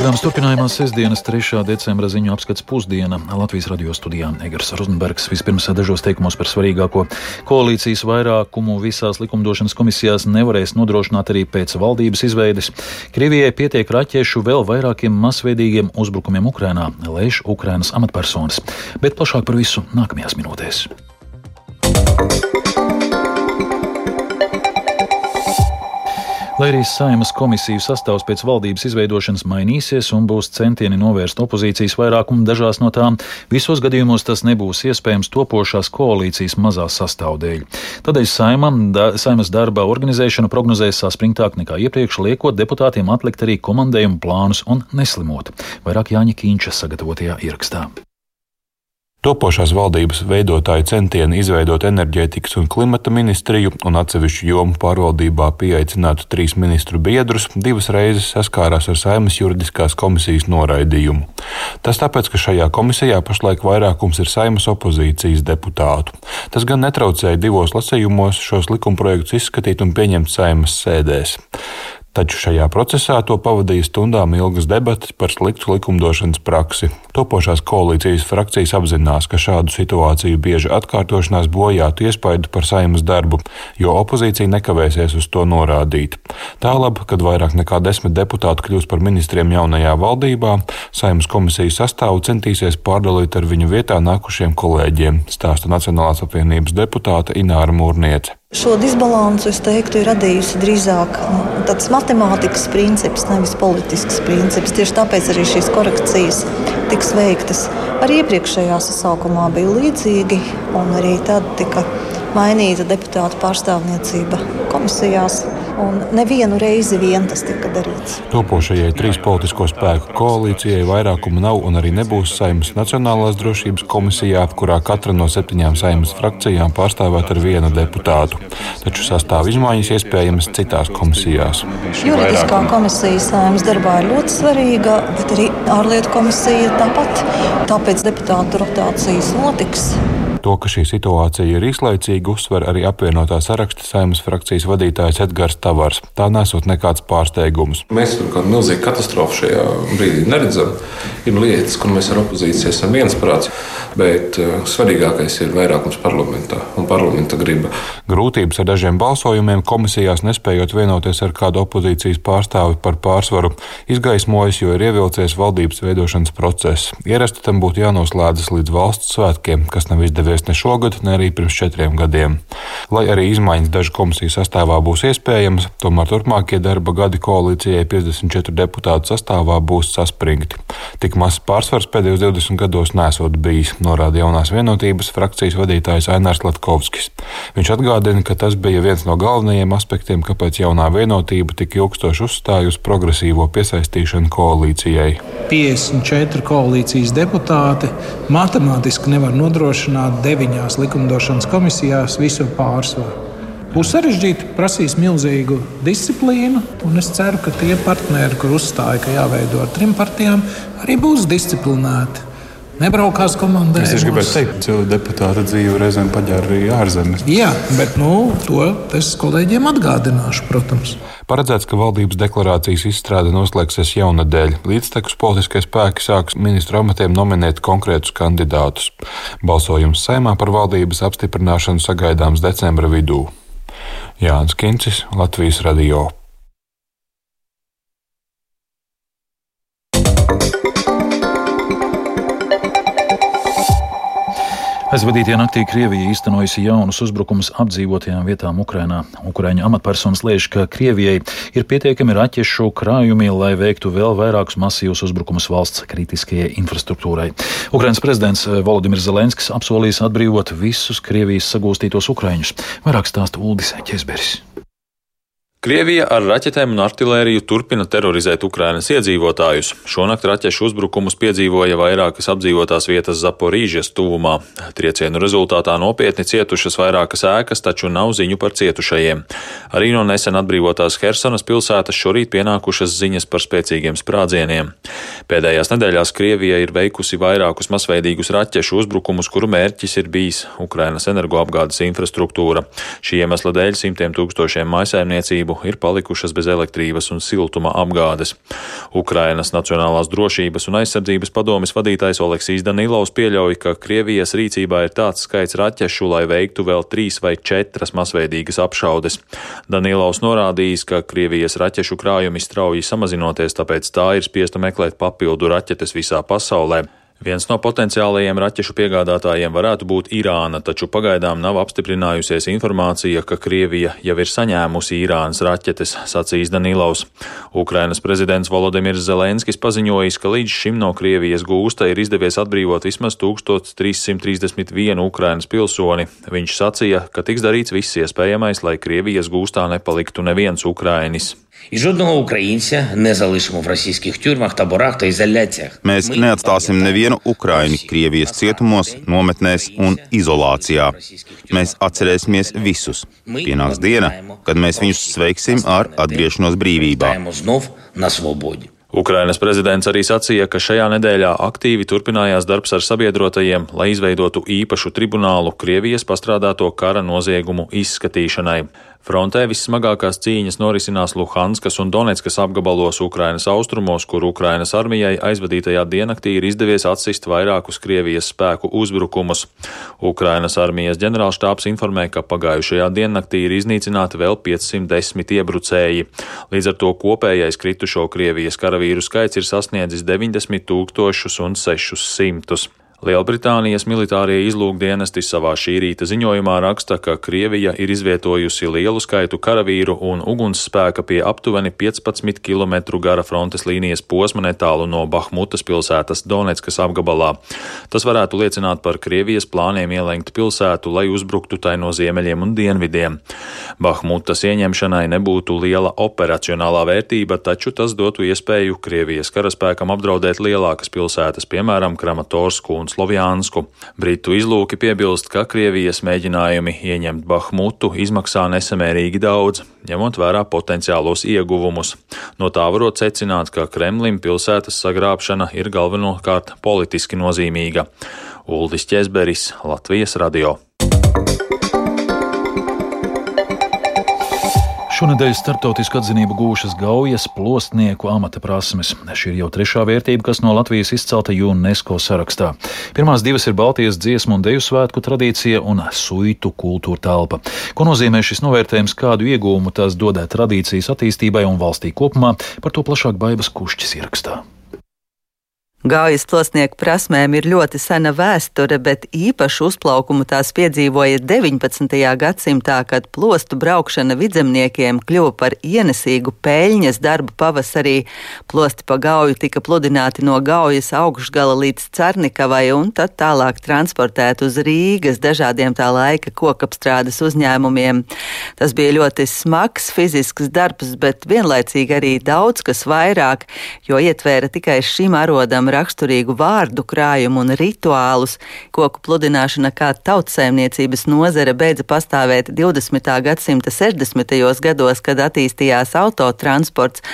Programmas turpinājumā sestdienas 3. decembra ziņu apskats pusdiena Latvijas radio studijā Egars Rozenbergs vispirms dažos teikumos par svarīgāko. Koalīcijas vairākumu visās likumdošanas komisijās nevarēs nodrošināt arī pēc valdības izveides. Krievijai pietiek raķešu vēl vairākiem masveidīgiem uzbrukumiem Ukrainā, lēš Ukrainas amatpersonas. Bet plašāk par visu nākamajās minūtēs. Lai arī saimas komisiju sastāvs pēc valdības izveidošanas mainīsies un būs centieni novērst opozīcijas vairākumu dažās no tām, visos gadījumos tas nebūs iespējams topošās koalīcijas mazā sastāvdēļ. Tādēļ saima, da, saimas darba organizēšana prognozēs saspringtāk nekā iepriekš, liekot deputātiem atlikt arī komandējumu plānus un neslimot. Vairāk Jāņa Kīņša sagatavotajā ierakstā. Topošās valdības veidotāji centieni izveidot enerģētikas un klimata ministriju un atsevišķu jomu pārvaldībā pieaicinātu trīs ministru biedrus divas reizes saskārās ar Saimas juridiskās komisijas noraidījumu. Tas tāpēc, ka šajā komisijā pašlaik vairākums ir Saimas opozīcijas deputātu. Tas gan netraucēja divos lasījumos šos likumprojektus izskatīt un pieņemt Saimas sēdēs. Taču šajā procesā to pavadīja stundām ilgas debatas par sliktu likumdošanas praksi. Topošās koalīcijas frakcijas apzinās, ka šādu situāciju bieži atkārtošanās bojātu iespaidu par saimas darbu, jo opozīcija nekavēsies uz to norādīt. Tālāk, kad vairāk nekā desmit deputāti kļūs par ministriem jaunajā valdībā, saimas komisijas sastāvu centīsies pārdalīt ar viņu vietā nākušiem kolēģiem, stāsta Nacionālās apvienības deputāte Ināra Mūrniece. Šo disbalansu, es teiktu, ir radījusi drīzāk nu, tāds matemātikas princips, nevis politisks princips. Tieši tāpēc arī šīs korekcijas tiks veiktas. Arī iepriekšējā sasaukumā bija līdzīgi, un arī tad tika mainīta deputātu pārstāvniecība komisijās un nevienu reizi vien tas tika darīts. Topošajai trīs politisko spēku koalīcijai vairākuma nav un arī nebūs saimnes Nacionālās drošības komisijā, kurā katra no septiņām saimnes frakcijām pārstāvēt ar vienu deputātu. Taču sastāv izmaiņas iespējamas citās komisijās. Juridiskā komisija saimnes darbā ir ļoti svarīga, bet arī ārlietu komisija tāpat. Tāpēc deputātu rotācijas notiks. To, ka šī situācija ir īslaicīga, uzsver arī apvienotā saraksta saimnes frakcijas vadītājs Edgars Tavars. Tā nesot nekāds pārsteigums. Mēs tur kādu milzīgu katastrofu šajā brīdī neredzam. Ir lietas, kur mēs ar opozīciju esam viensprāts, bet uh, svarīgākais ir vairākums parlamentā un parlamenta griba. Grūtības ar dažiem balsojumiem komisijās nespējot vienoties ar kādu opozīcijas pārstāvi par pārsvaru izgaismojas, jo ir ievilcies valdības veidošanas process. Ierasti tam būtu jānoslēdzas līdz valsts svētkiem, kas nav izdevies izdevies ne šogad, ne arī pirms četriem gadiem. Lai arī izmaiņas dažu komisiju sastāvā būs iespējamas, tomēr turpmākie darba gadi koalīcijai 54 deputātu sastāvā būs saspringti. Tik mazs pārsvars pēdējos 20 gados nesot bijis, norāda jaunās vienotības frakcijas vadītājs Ainārs Latkovskis. Viņš atgādina, ka tas bija viens no galvenajiem aspektiem, kāpēc jaunā vienotība tik ilgstoši uzstāja uz progresīvo piesaistīšanu koalīcijai. 54 koalīcijas deputāti matemātiski nevar nodrošināt deviņās likumdošanas komisijās visu pārsvaru. Būs sarežģīti, prasīs milzīgu disciplīnu, un es ceru, ka tie partneri, kur uzstāja, ka jāveido ar trim partijām, arī būs disciplinēti. Nebraukās komandai. Es gribēju teikt, ka deputāta dzīve reizēm paģēra arī ārzemēs. Jā, bet nu, to es kolēģiem atgādināšu, protams. Paredzēts, ka valdības deklarācijas izstrāde noslēgsies jaunadēļ. Līdztekus politiskie spēki sāks ministru amatiem nominēt konkrētus kandidātus. Balsojums saimā par valdības apstiprināšanu sagaidāms decembra vidū. Jānis Kincis, Latvijas Radio. Aizvadītajā naktī Krievija īstenojusi jaunus uzbrukumus apdzīvotajām vietām Ukrainā. Ukraiņu amatpersonas lēš, ka Krievijai ir pietiekami raķešu krājumi, lai veiktu vēl vairākus masīvus uzbrukumus valsts kritiskajai infrastruktūrai. Ukrainas prezidents Volodimirs Zelenskis apsolījis atbrīvot visus Krievijas sagūstītos ukraiņus. Vairāk stāsta Uldis Česberis. Krievija ar raķetēm un artēriju turpina terorizēt Ukrainas iedzīvotājus. Šonakt raķešu uzbrukumus piedzīvoja vairākas apdzīvotās vietas Zaporīžas tuvumā. Triecienu rezultātā nopietni cietušas vairākas ēkas, taču nav ziņu par cietušajiem. Arī no nesen atbrīvotās Hersonas pilsētas šorīt pienākušas ziņas par spēcīgiem sprādzieniem. Pēdējās nedēļās Krievija ir veikusi vairākus masveidīgus raķešu uzbrukumus, kuru mērķis ir bijis Ukrainas energoapgādes infrastruktūra. Šī iemesla dēļ simtiem tūkstošiem maisaimniecību ir palikušas bez elektrības un siltuma apgādes. Ukrainas Nacionālās drošības un aizsardzības padomis vadītājs Oleksijas Danilovs pieļauj, ka Krievijas rīcībā ir tāds skaits raķešu, lai veiktu vēl trīs vai četras masveidīgas apšaudes. Danilovs norādījis, ka Krievijas raķešu krājumi strauji samazinoties, tāpēc tā ir spiesta meklēt papildu raķetes visā pasaulē. Viens no potenciālajiem raķešu piegādātājiem varētu būt Irāna, taču pagaidām nav apstiprinājusies informācija, ka Krievija jau ir saņēmusi Irānas raķetes, sacīs Danilovs. Ukrainas prezidents Volodimirs Zelenskis paziņojis, ka līdz šim no Krievijas gūsta ir izdevies atbrīvot vismaz 1331 Ukrainas pilsoni. Viņš sacīja, ka tiks darīts viss iespējamais, lai Krievijas gūstā nepaliktu neviens Ukrainis. І жодного українця не залишимо в російських тюрмах, таборах та ізоляціях. Mēs neatstāsim nevienu Ukraiņu Krievijas cietumos, nometnēs un izolācijā. Mēs atcerēsimies visus. Pienāks diena, kad mēs viņus sveiksim ar atgriešanos brīvībā. Ukrainas prezidents arī sacīja, ka šajā nedēļā aktīvi turpinājās darbs ar sabiedrotajiem, lai izveidotu īpašu tribunālu Krievijas pastrādāto kara noziegumu izskatīšanai. Frontē vissmagākās cīņas norisinās Luhanskas un Donetskas apgabalos Ukrainas austrumos, kur Ukrainas armijai aizvadītajā diennaktī ir izdevies atsist vairākus Krievijas spēku uzbrukumus. Ukrainas armijas ģenerālštāps informē, ka pagājušajā diennaktī ir iznīcināti vēl 510 iebrucēji. Līdz ar to kopējais kritušo Krievijas karavīru skaits ir sasniedzis 90 tūkstošus un 600. Lielbritānijas militārie izlūkdienesti savā šī rīta ziņojumā raksta, ka Krievija ir izvietojusi lielu skaitu karavīru un ugunsspēka pie aptuveni 15 km gara frontes līnijas posma netālu no Bahmutas pilsētas Donetskas apgabalā. Tas varētu liecināt par Krievijas plāniem ielenkt pilsētu, lai uzbruktu tai no ziemeļiem un dienvidiem. Bahmutas ieņemšanai nebūtu liela operacionālā vērtība, taču tas dotu iespēju Krievijas karaspēkam apdraudēt lielākas pilsētas, piemēram, Kramatorsku un Slovjānsku. Britu izlūki piebilst, ka Krievijas mēģinājumi ieņemt Bahmutu izmaksā nesamērīgi daudz, ņemot vērā potenciālos ieguvumus. No tā varot secināt, ka Kremlim pilsētas sagrābšana ir galvenokārt politiski nozīmīga. Uldis Česberis, Latvijas radio. Šonadēļ starptautisku atzinību gūšas gaujas plostnieku amata prasmes. Šī ir jau trešā vērtība, kas no Latvijas izcelta UNESCO sarakstā. Pirmās divas ir Baltijas dziesmu un deju svētku tradīcija un suitu kultūra telpa. Ko nozīmē šis novērtējums, kādu iegūmu tās dodē tradīcijas attīstībai un valstī kopumā, par to plašāk Baibas Kušķis ierakstā. Gaujas plosnieku prasmēm ir ļoti sena vēsture, bet īpašu uzplaukumu tās piedzīvoja 19. gadsimtā, kad plostu braukšana vidzemniekiem kļuva par ienesīgu peļņas darbu pavasarī. Plosti pa gauju tika pludināti no gaujas augšgala līdz Cernikavai un tad tālāk transportēti uz Rīgas dažādiem tā laika kokapstrādes uzņēmumiem. Tas bija ļoti smags fizisks darbs, bet vienlaicīgi arī daudz kas vairāk, jo ietvēra tikai šim arodam raksturīgu vārdu krājumu un rituālus. Koku pludināšana kā tautsēmniecības nozare beidza pastāvēt 20. gadsimta 60. gados, kad attīstījās autotransports,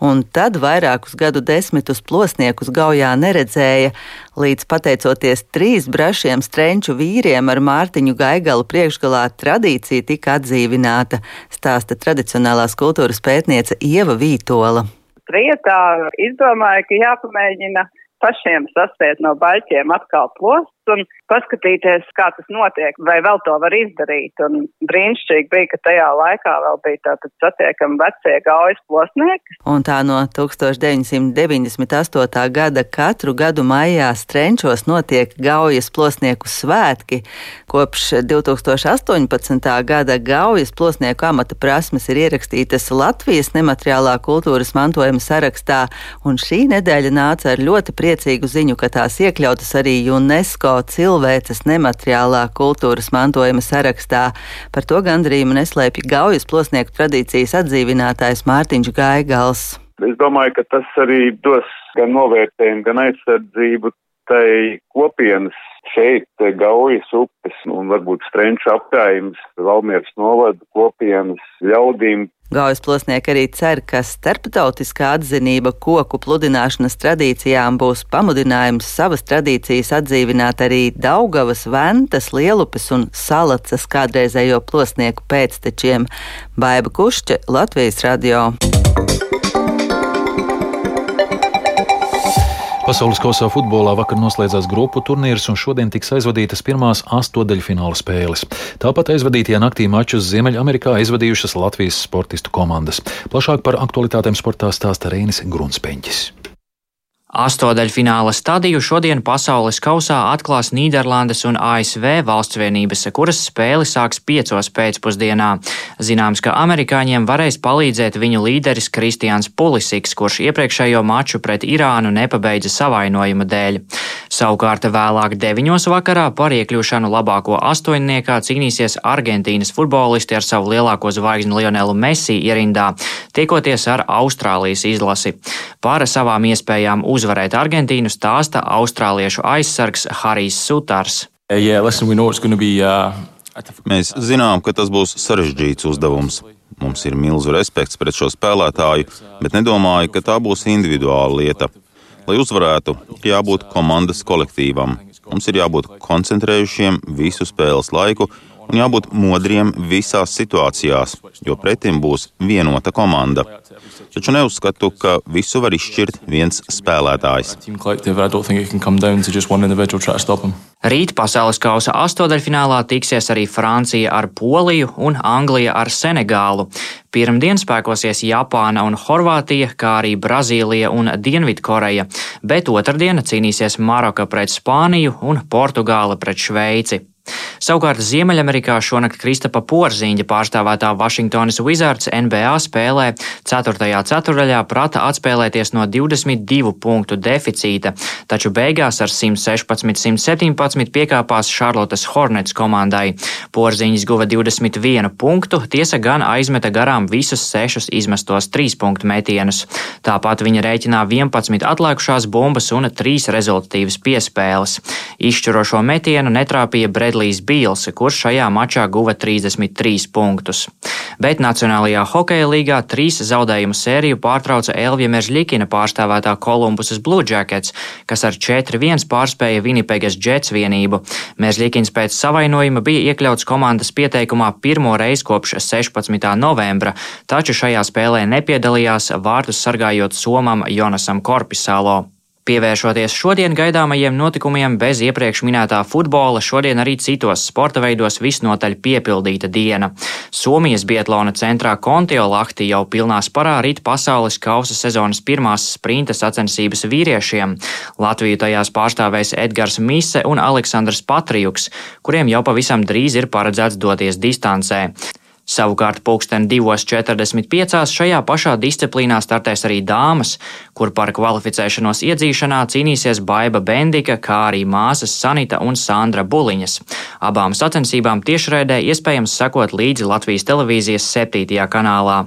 un tad vairākus gadu desmitus plosniekus gaujā neredzēja, līdz pateicoties trīs brašiem strenču vīriem ar Mārtiņu Gaigalu priekšgalā tradīcija tika atdzīvināta, stāsta tradicionālās kultūras pētniece Ieva Vītola. Prietā izdomāja, ka jāpamēģina pašiem saspēt no baļķiem atkal plosts un paskatīties, kā tas notiek, vai vēl to var izdarīt. Un brīnišķīgi bija, ka tajā laikā vēl bija tātad satiekami vecie gaujas plosnieki. Un tā no 1998. gada katru gadu maijā Strenčos notiek gaujas plosnieku svētki. Kopš 2018. gada gaujas plosnieku amata prasmes ir ierakstītas Latvijas nemateriālā kultūras mantojuma sarakstā, un šī nedēļa nāca ar ļoti priecīgu ziņu, ka tās iekļautas arī UNESCO cilvēces nemateriālā kultūras mantojuma sarakstā. Par to gandrību neslēpj Gaujas plosnieku tradīcijas atdzīvinātājs Mārtiņš Gaigals. Es domāju, ka tas arī dos gan novērtējumu, gan aizsardzību tai kopienas šeit Gaujas upes un varbūt Strenču apgājums, Valmieras novada kopienas ļaudīm Gaujas plosnieki arī cer, ka starptautiskā atzinība koku pludināšanas tradīcijām būs pamudinājums savas tradīcijas atdzīvināt arī Daugavas, Ventas, Lielupes un Salacas kādreizējo plosnieku pēctečiem. Baiba Kušķe, Latvijas radio. Pasaules kausā futbolā vakar noslēdzās grupu turnīrs, un šodien tiks aizvadītas pirmās astotdaļfināla spēles. Tāpat aizvadītajā naktī mačus Ziemeļamerikā aizvadījušas Latvijas sportistu komandas. Plašāk par aktualitātēm sportā stāsta Reinis Grunspeņķis. Astodaļfināla stadiju šodien pasaules kausā atklās Nīderlandes un ASV valstsvienības, kuras spēli sāks piecos pēcpusdienā. Zināms, ka amerikāņiem varēs palīdzēt viņu līderis Kristians Pulisiks, kurš iepriekšējo maču pret Irānu nepabeidza savainojuma dēļ. Savukārt vēlāk deviņos vakarā par iekļūšanu labāko astoņniekā cīnīsies Argentīnas futbolisti ar savu lielāko zvaigzni Lionelu Messi ierindā, tiekoties ar Austrālijas izlasi. Par savām iespējām uz uzvarēt Argentīnu, stāsta austrāliešu aizsargs Harijs Sutars. Yeah, listen, be, uh... Mēs zinām, ka tas būs sarežģīts uzdevums. Mums ir milzu respekts pret šo spēlētāju, bet nedomāju, ka tā būs individuāla lieta. Lai uzvarētu, jābūt komandas kolektīvam. Mums ir jābūt koncentrējušiem visu spēles laiku un jābūt modriem visās situācijās, jo pretim būs vienota komanda. Taču neuzskatu, ka visu var izšķirt viens spēlētājs. Rīt pasaules kausa astotdaļfinālā tiksies arī Francija ar Poliju un Anglija ar Senegālu. Pirmdien spēkosies Japāna un Horvātija, kā arī Brazīlija un Dienvidkoreja, bet otrdien cīnīsies Maroka pret Spāniju un Portugāla pret Šveici. Savukārt Ziemeļamerikā šonakt Kristapa Porziņa pārstāvētā Washingtonas Wizards NBA spēlē 4. ceturdaļā prata atspēlēties no 22 punktu deficīta, taču beigās ar 116-117 piekāpās Charlottes Hornets komandai. Porziņas guva 21 punktu, tiesa gan aizmeta garām visus sešus izmestos trīspunktu metienus. Tāpat viņa rēķinā 11 atlikušās bumbas un 3 rezultatīvas piespēles. Izšķirošo metienu netrāpīja Bredlīs Bredlijs Bīls, kurš šajā mačā guva 33 punktus. Bet Nacionālajā hokeja līgā trīs zaudējumu sēriju pārtrauca Elvija Meržļikina pārstāvētā Kolumbusas Blue Jackets, kas ar 4-1 pārspēja Vinipegas Jets vienību. Meržļikins pēc savainojuma bija iekļauts komandas pieteikumā pirmo reizi kopš 16. novembra, taču šajā spēlē nepiedalījās vārtus sargājot Somam Jonasam Korpisālo. Pievēršoties šodien gaidāmajiem notikumiem bez iepriekš minētā futbola, šodien arī citos sporta veidos visnotaļ piepildīta diena. Somijas Bietlona centrā Kontiolahti jau pilnā sparā rīt pasaules kausa sezonas pirmās sprinta sacensības vīriešiem. Latviju tajās pārstāvēs Edgars Mise un Aleksandrs Patrijuks, kuriem jau pavisam drīz ir paredzēts doties distancē. Savukārt pulksten 2.45. šajā pašā disciplīnā startēs arī dāmas, kur par kvalificēšanos iedzīšanā cīnīsies Baiva Bendika, kā arī māsas Sanita un Sandra Buliņas. Abām sacensībām tiešraidē iespējams sekot līdzi Latvijas televīzijas 7. kanālā.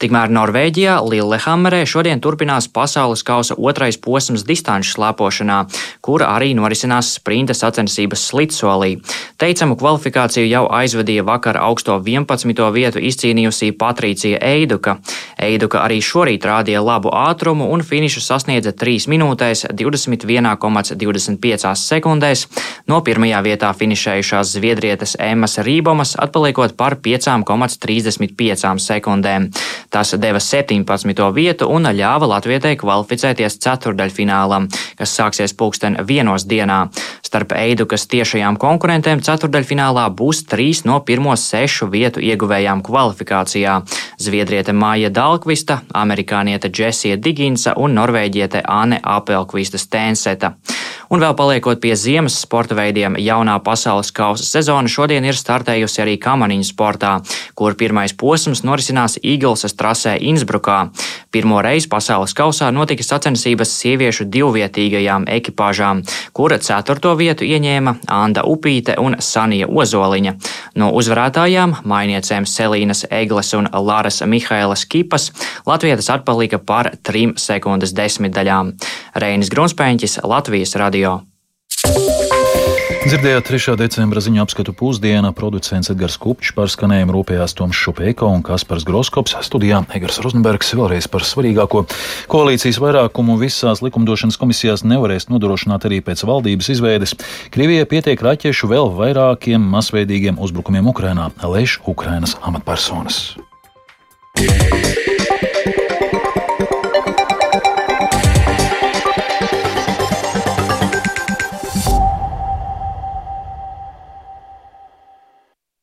Tikmēr Norvēģijā Lillehammerē šodien turpinās pasaules kausa otrais posms distanču slēpošanā, kur arī norisinās sprinta sacensības slitsolī. Teicamu kvalifikāciju jau aizvadīja vakar augsto 11. vietu izcīnījusī Patricija Eiduka. Eiduka arī šorīt rādīja labu ātrumu un finišu sasniedza 3 minūtēs 21,25 sekundēs. No pirmajā vietā finišējušās zviedrietes Emmas Rībomas atpaliekot par 5,35 sekundēm. Tas deva 17. vietu un ļāva Latvijai kvalificēties ceturdaļfinālam, kas sāksies pulksten vienos dienā. Starp Eidukas tiešajām konkurentēm ceturdaļfinālā būs trīs no pirmo sešu vietu ieguvējām kvalifikācijā - Zviedriete Māja Dalkvista, amerikāniete Džesija Diginsa un norvēģiete Ane Apelkvista Stenseta. Un vēl paliekot pie ziemas sporta veidiem, jaunā pasaules kausa sezona šodien ir startējusi arī kamaniņu sportā, kur pirmais posms norisinās Īglesas trasē Innsbrukā. Pirmo reizi pasaules kausā notika sacensības sieviešu divvietīgajām ekipāžām, kura ceturto vietu ieņēma Anda Upīte un Sanija Ozoliņa. No uzvarētājām mainiecēm Selīnas Egles un Lāras Mihailas Kipas Latvijas atpalika par trim sekundes desmitdaļām. Reinis Grunspēņķis, Latvijas radio. Dzirdējāt 3. decembra ziņu apskatu pusdienā producents Edgars Kupčs par skanējumu rūpējās Toms Šupēko un Kaspars Groskops studijā Egars Rozenbergs vēlreiz par svarīgāko. Koalīcijas vairākumu visās likumdošanas komisijās nevarēs nodrošināt arī pēc valdības izveides. Krievijai pietiek raķešu vēl vairākiem masveidīgiem uzbrukumiem Ukrainā, lēš Ukrainas amatpersonas.